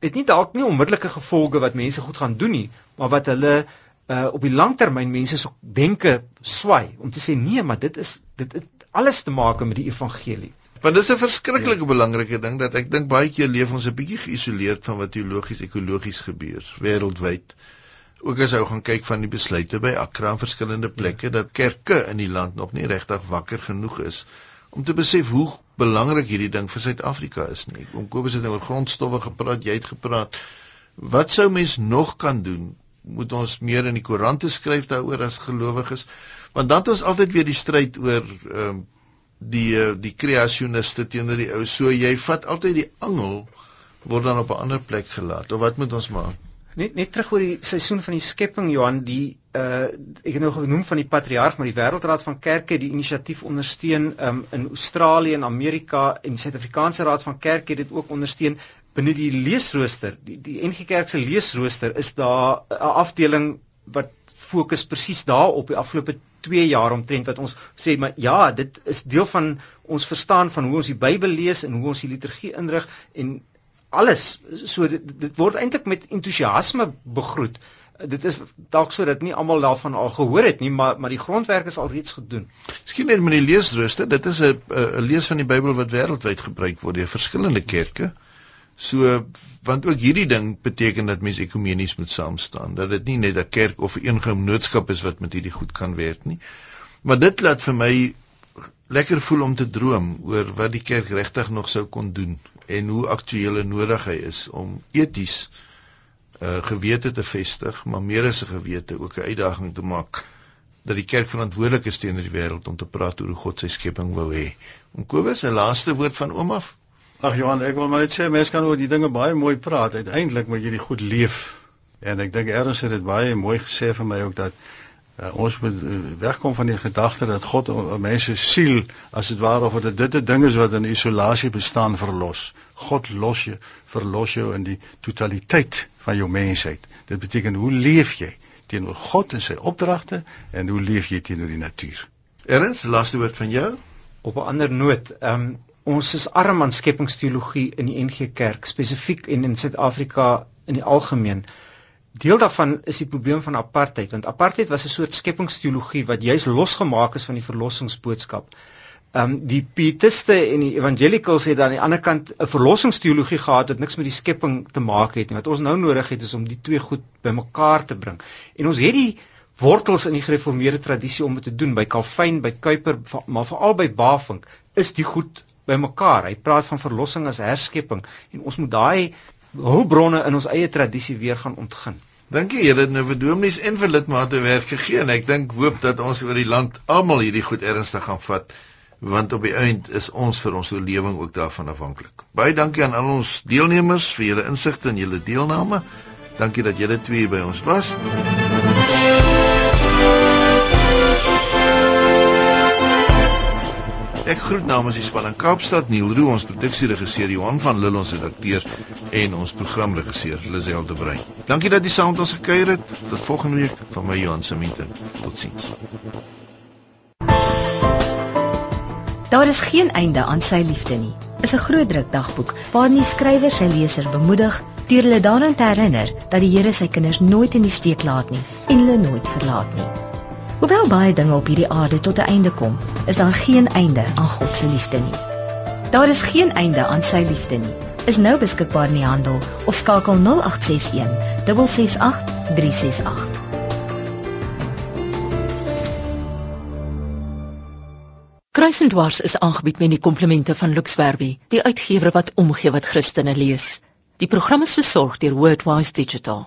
het nie dalk nie onmiddellike gevolge wat mense goed gaan doen nie, maar wat hulle uh op die langtermyn mense se denke swai om te sê nee, maar dit is dit het alles te maak met die evangelie. Want dis 'n verskriklike ja. belangrike ding dat ek dink baie keer leef ons 'n bietjie geïsoleerd van wat teologies ekologies gebeur wêreldwyd. Ook as ou gaan kyk van die besluite by Accra en verskillende plekke dat kerke in die land nog nie regtig wakker genoeg is om te besef hoe belangrik hierdie ding vir Suid-Afrika is nie. Om Kobus het nou oor grondstowwe gepraat, jy het gepraat. Wat sou mens nog kan doen? Moet ons meer in die koerante skryf daaroor as gelowiges? Want dan het ons altyd weer die stryd oor ehm um, die eh, die kreasioniste teenoor die ou. So jy vat altyd die angel word dan op 'n ander plek gelaat. Of wat moet ons maak? Net net terug oor die seisoen van die skepping Johan, die uh ek het nou genoem van die patriarg, maar die Wêreldraad van Kerke die inisiatief ondersteun um in Australië en Amerika en die Suid-Afrikaanse Raad van Kerke het dit ook ondersteun binne die leesrooster. Die die NG Kerk se leesrooster is daar 'n afdeling wat fokus presies daarop die afgelope 2 jaar omtrent wat ons sê maar ja, dit is deel van ons verstaan van hoe ons die Bybel lees en hoe ons die liturgie inrig en alles so dit, dit word eintlik met entoesiasme begroet. Dit is dalk so dat nie almal daarvan al gehoor het nie, maar maar die grondwerk is alreeds gedoen. Miskien net met die leesrooster, dit is 'n 'n lees van die Bybel wat wêreldwyd gebruik word deur verskillende kerke. So want ook hierdie ding beteken dat mense ekumenies moet saam staan, dat dit nie net 'n kerk of 'n genootskap is wat met hierdie goed kan werk nie. Maar dit laat vir my lekker voel om te droom oor wat die kerk regtig nog sou kon doen en hoe aktueel en nodig hy is om eties 'n uh, gewete te vestig, maar meer as 'n gewete ook 'n uitdaging te maak dat die kerk verantwoordelik is teenoor die wêreld om te praat oor hoe God sy skepping wou hê. Om Kobus 'n laaste woord van oom af. Ag Johan, ek wil maar net sê mense kan oor die dinge baie mooi praat. Uiteindelik moet jy dit goed leef. En ek dink erns het dit baie mooi gesê vir my ook dat Uh, ons moet uh, wegkom van die gedagte dat God 'n mens se siel as dit ware of dit dit 'n ding is wat in isolasie bestaan verlos. God los jou, verlos jou in die totaliteit van jou mensheid. Dit beteken hoe leef jy teenoor God en sy opdragte en hoe leef jy teenoor die natuur? Erns, laaste woord van jou? Op 'n ander noot, ehm um, ons is arm aan skepingsteologie in die NG Kerk spesifiek en in Suid-Afrika in die algemeen. Deel daarvan is die probleem van apartheid want apartheid was 'n soort skepingsteologie wat juis losgemaak is van die verlossingsboodskap. Ehm um, die pietiste en die evangelicals het aan die ander kant 'n verlossingsteologie gehad wat niks met die skepping te maak het nie. Wat ons nou nodig het is om die twee goed bymekaar te bring. En ons het die wortels in die gereformeerde tradisie om dit te doen by Calvin, by Kuyper, maar veral by Bavinck is die goed bymekaar. Hy praat van verlossing as herskepping en ons moet daai hulpbronne in ons eie tradisie weer gaan ontgin. Dink jy dit nou vir dominees en vir lidmate werk gegee en ek dink hoop dat ons oor die land almal hierdie goed ernstig gaan vat want op die einde is ons vir ons oorlewing ook daarvan afhanklik. Baie dankie aan al ons deelnemers vir julle insigte en julle deelname. Dankie dat julle twee by ons was. Ek groet namens die span in Kaapstad, Neil Roo, ons produksieregisseur Johan van Lille, ons redakteur en ons programregisseur Lisel de Bruin. Dankie dat jy saam met ons gekuier het. Tot volgende week van my Johan Seminten. Totsiens. Daar is geen einde aan sy liefde nie. Is 'n groot druk dagboek waarin die skrywer sy leser bemoedig deur hulle daaraan te herinner dat die Here sy kinders nooit in die steek laat nie en hulle nooit verlaat nie. Hoewel baie dinge op hierdie aarde tot 'n einde kom, is daar geen einde aan God se liefde nie. Daar is geen einde aan sy liefde nie. Is nou beskikbaar in die handel of skakel 0861 668 368. Kruisendwars is aangebied met die komplimente van Lux Werby, die uitgewer wat omgee wat Christene lees. Die program is versorg deur Wordwise Digital.